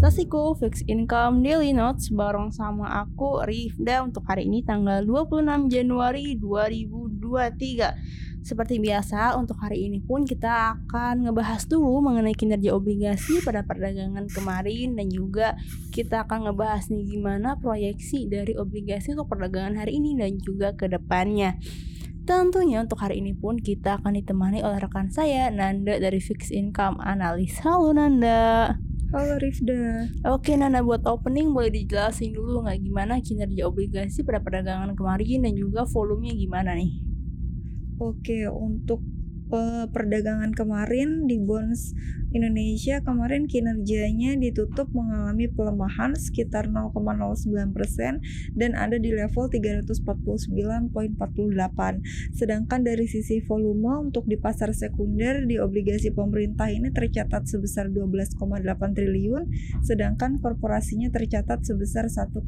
investasiku Fixed Income Daily Notes bareng sama aku Rifda untuk hari ini tanggal 26 Januari 2023 Seperti biasa untuk hari ini pun kita akan ngebahas dulu mengenai kinerja obligasi pada perdagangan kemarin Dan juga kita akan ngebahas nih gimana proyeksi dari obligasi untuk perdagangan hari ini dan juga ke depannya Tentunya untuk hari ini pun kita akan ditemani oleh rekan saya Nanda dari Fixed Income Analis. Halo Nanda. Halo Rifda. Oke Nanda buat opening boleh dijelasin dulu nggak gimana kinerja obligasi pada perdagangan kemarin dan juga volumenya gimana nih? Oke untuk perdagangan kemarin di bonds Indonesia kemarin kinerjanya ditutup mengalami pelemahan sekitar 0,09% dan ada di level 349.48. Sedangkan dari sisi volume untuk di pasar sekunder di obligasi pemerintah ini tercatat sebesar 12,8 triliun sedangkan korporasinya tercatat sebesar 1,4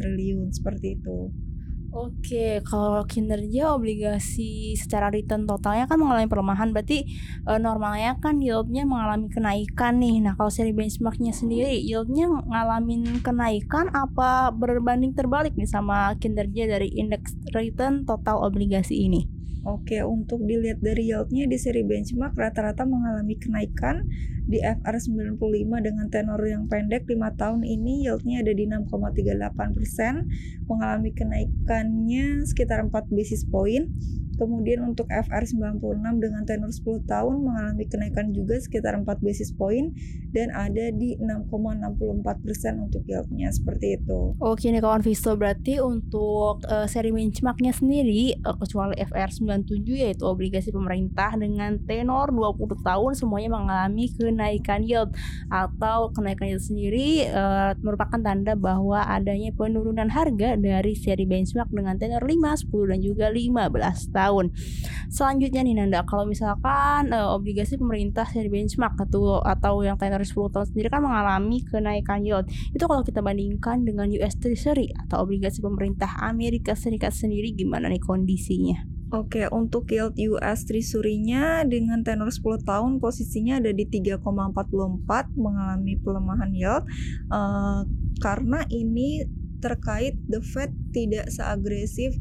triliun seperti itu. Oke, kalau kinerja obligasi secara return totalnya kan mengalami pelemahan, berarti e, normalnya kan yieldnya mengalami kenaikan nih. Nah, kalau seri benchmarknya sendiri, yieldnya ngalamin kenaikan apa berbanding terbalik nih sama kinerja dari indeks return total obligasi ini? Oke, untuk dilihat dari yieldnya di seri benchmark rata-rata mengalami kenaikan di FR95 dengan tenor yang pendek 5 tahun ini yieldnya ada di 6,38 mengalami kenaikannya sekitar 4 basis point Kemudian untuk FR96 dengan tenor 10 tahun mengalami kenaikan juga sekitar 4 basis point dan ada di 6,64% untuk yieldnya seperti itu. Oke nih kawan Visto berarti untuk uh, seri benchmarknya sendiri uh, kecuali FR97 yaitu obligasi pemerintah dengan tenor 20 tahun semuanya mengalami kenaikan yield atau kenaikan yield sendiri uh, merupakan tanda bahwa adanya penurunan harga dari seri benchmark dengan tenor 5, 10 dan juga 15 tahun tahun. Selanjutnya nih Nanda, kalau misalkan uh, obligasi pemerintah dari benchmark atau atau yang tenor 10 tahun sendiri kan mengalami kenaikan yield. Itu kalau kita bandingkan dengan US Treasury atau obligasi pemerintah Amerika Serikat sendiri gimana nih kondisinya? Oke, untuk yield US Treasury-nya dengan tenor 10 tahun posisinya ada di 3,44 mengalami pelemahan yield uh, karena ini terkait the Fed tidak seagresif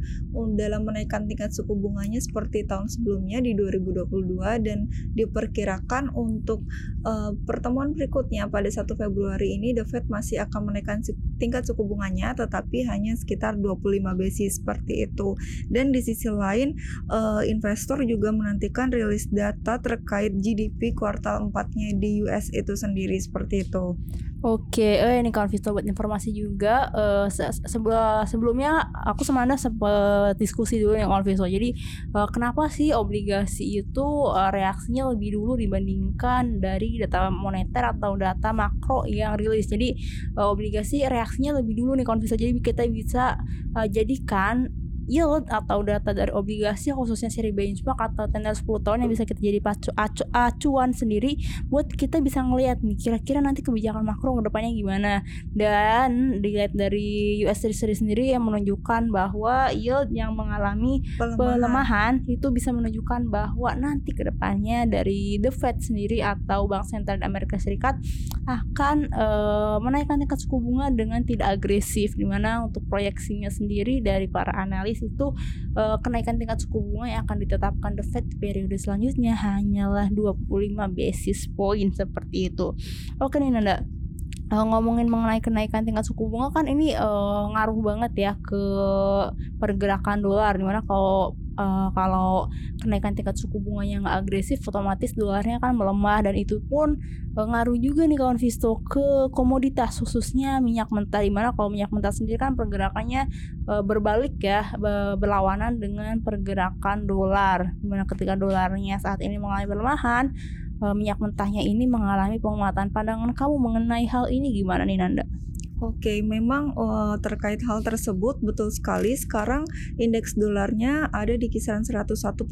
dalam menaikkan tingkat suku bunganya seperti tahun sebelumnya di 2022 dan diperkirakan untuk uh, pertemuan berikutnya pada 1 Februari ini the Fed masih akan menaikkan tingkat suku bunganya tetapi hanya sekitar 25 basis seperti itu. Dan di sisi lain uh, investor juga menantikan rilis data terkait GDP kuartal 4-nya di US itu sendiri seperti itu. Oke, eh ini kalau Vito buat informasi juga uh, se sebelum sebelumnya aku sama Anda sempat diskusi dulu yang Vito. Jadi uh, kenapa sih obligasi itu uh, reaksinya lebih dulu dibandingkan dari data moneter atau data makro yang rilis. Jadi uh, obligasi reaksinya lebih dulu nih kalau Vito. Jadi kita bisa uh, jadikan yield atau data dari obligasi khususnya seri benchmark atau tenor 10 tahun yang bisa kita jadi pacu, acu, acuan sendiri buat kita bisa ngelihat nih kira-kira nanti kebijakan makro ke depannya gimana. Dan dilihat dari US Treasury sendiri yang menunjukkan bahwa yield yang mengalami pelemahan, pelemahan itu bisa menunjukkan bahwa nanti ke depannya dari The Fed sendiri atau Bank Sentral Amerika Serikat akan uh, menaikkan tingkat suku bunga dengan tidak agresif di mana untuk proyeksinya sendiri dari para analis itu uh, kenaikan tingkat suku bunga yang akan ditetapkan The Fed periode selanjutnya hanyalah 25 basis point seperti itu. Oke nih Nanda, uh, ngomongin mengenai kenaikan tingkat suku bunga kan ini uh, ngaruh banget ya ke pergerakan dolar di mana kalau uh, kalau kenaikan tingkat suku bunganya nggak agresif otomatis dolarnya kan melemah dan itu pun uh, ngaruh juga nih kawan Visto ke komoditas khususnya minyak mentah di mana kalau minyak mentah sendiri kan pergerakannya uh, berbalik ya berlawanan dengan pergerakan dolar di mana ketika dolarnya saat ini mengalami pelemahan minyak mentahnya ini mengalami penguatan pandangan kamu mengenai hal ini gimana nih Nanda? Oke, memang uh, terkait hal tersebut betul sekali. Sekarang indeks dolarnya ada di kisaran 101.64.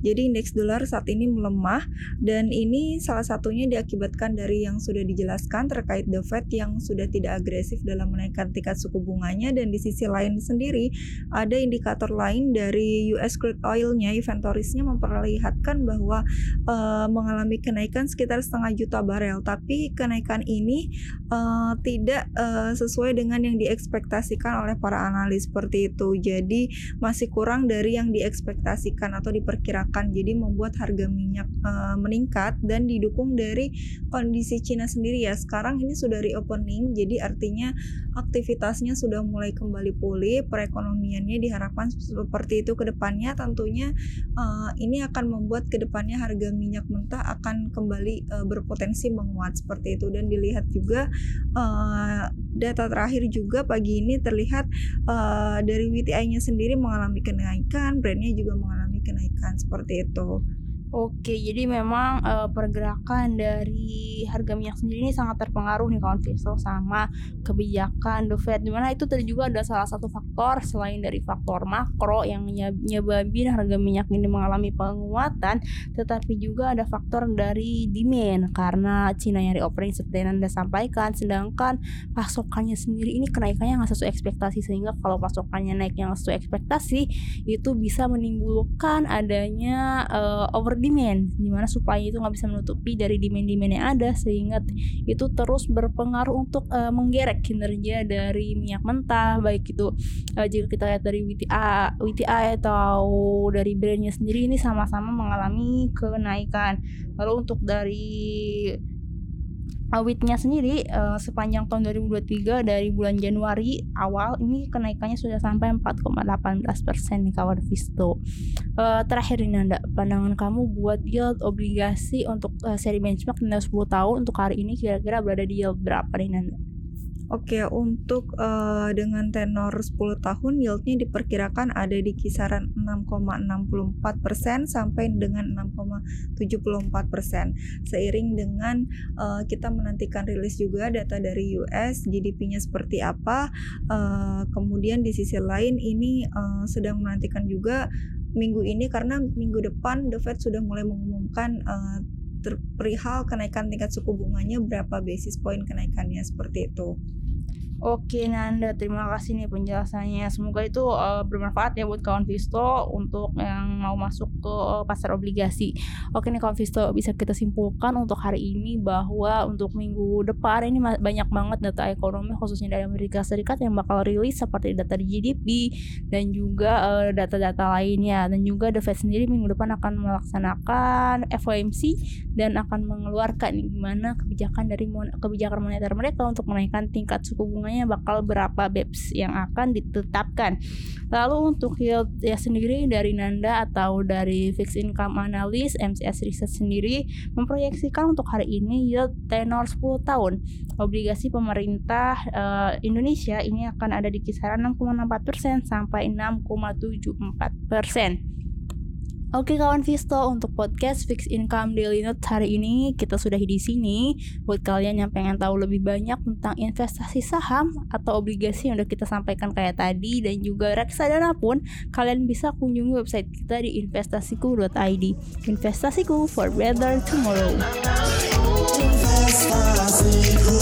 Jadi indeks dolar saat ini melemah dan ini salah satunya diakibatkan dari yang sudah dijelaskan terkait The Fed yang sudah tidak agresif dalam menaikkan tingkat suku bunganya dan di sisi lain sendiri ada indikator lain dari US crude oilnya inventorisnya memperlihatkan bahwa uh, mengalami kenaikan sekitar setengah juta barel. Tapi kenaikan ini uh, tidak uh, sesuai dengan yang diekspektasikan oleh para analis seperti itu. Jadi masih kurang dari yang diekspektasikan atau diperkirakan. Jadi membuat harga minyak uh, meningkat dan didukung dari kondisi Cina sendiri ya. Sekarang ini sudah reopening, jadi artinya aktivitasnya sudah mulai kembali pulih, perekonomiannya diharapkan seperti itu ke depannya. Tentunya uh, ini akan membuat ke depannya harga minyak mentah akan kembali uh, berpotensi menguat seperti itu dan dilihat juga uh, Eh, data terakhir juga pagi ini terlihat uh, dari WTI-nya sendiri mengalami kenaikan, brandnya juga mengalami kenaikan seperti itu. Oke, jadi memang uh, pergerakan dari harga minyak sendiri ini sangat terpengaruh nih kawan Visto sama kebijakan The Fed. Di mana itu tadi juga ada salah satu faktor selain dari faktor makro yang nyebabin harga minyak ini mengalami penguatan, tetapi juga ada faktor dari demand karena Cina yang reopening seperti yang anda sampaikan, sedangkan pasokannya sendiri ini kenaikannya nggak sesuai ekspektasi sehingga kalau pasokannya naik yang sesuai ekspektasi itu bisa menimbulkan adanya uh, over demand di mana supply itu nggak bisa menutupi dari demand-demand yang ada sehingga itu terus berpengaruh untuk uh, menggerek kinerja dari minyak mentah baik itu uh, jika kita lihat dari WTI, WTI atau dari brandnya sendiri ini sama-sama mengalami kenaikan. Lalu untuk dari awitnya sendiri uh, sepanjang tahun 2023 dari bulan Januari awal ini kenaikannya sudah sampai 4,18 persen nih kawan Visto. Uh, terakhir ini Nanda, pandangan kamu buat yield obligasi untuk uh, seri benchmark 10 tahun untuk hari ini kira-kira berada di yield berapa nih Nanda? Oke, untuk uh, dengan tenor 10 tahun yieldnya diperkirakan ada di kisaran 6,64% sampai dengan 6,74%. Seiring dengan uh, kita menantikan rilis juga data dari US GDP-nya seperti apa. Uh, kemudian di sisi lain ini uh, sedang menantikan juga minggu ini karena minggu depan The Fed sudah mulai mengumumkan uh, perihal kenaikan tingkat suku bunganya berapa basis point kenaikannya seperti itu. Oke Nanda, terima kasih nih penjelasannya. Semoga itu uh, bermanfaat ya buat kawan Visto untuk yang mau masuk ke uh, pasar obligasi. Oke nih kawan Visto, bisa kita simpulkan untuk hari ini bahwa untuk minggu depan ini banyak banget data ekonomi khususnya dari Amerika Serikat yang bakal rilis seperti data di GDP dan juga uh, data-data lainnya dan juga The Fed sendiri minggu depan akan melaksanakan FOMC dan akan mengeluarkan gimana kebijakan dari kebijakan moneter mereka untuk menaikkan tingkat suku bunga namanya bakal berapa BEPS yang akan ditetapkan. Lalu untuk yield ya sendiri dari Nanda atau dari Fixed Income Analyst MCS Research sendiri memproyeksikan untuk hari ini yield tenor 10 tahun obligasi pemerintah uh, Indonesia ini akan ada di kisaran 6,64% sampai 6,74%. Oke kawan Visto untuk podcast Fix Income Daily Note hari ini kita sudah di sini. Buat kalian yang pengen tahu lebih banyak tentang investasi saham atau obligasi yang udah kita sampaikan kayak tadi dan juga reksadana pun kalian bisa kunjungi website kita di investasiku.id investasiku for better tomorrow. Investasiku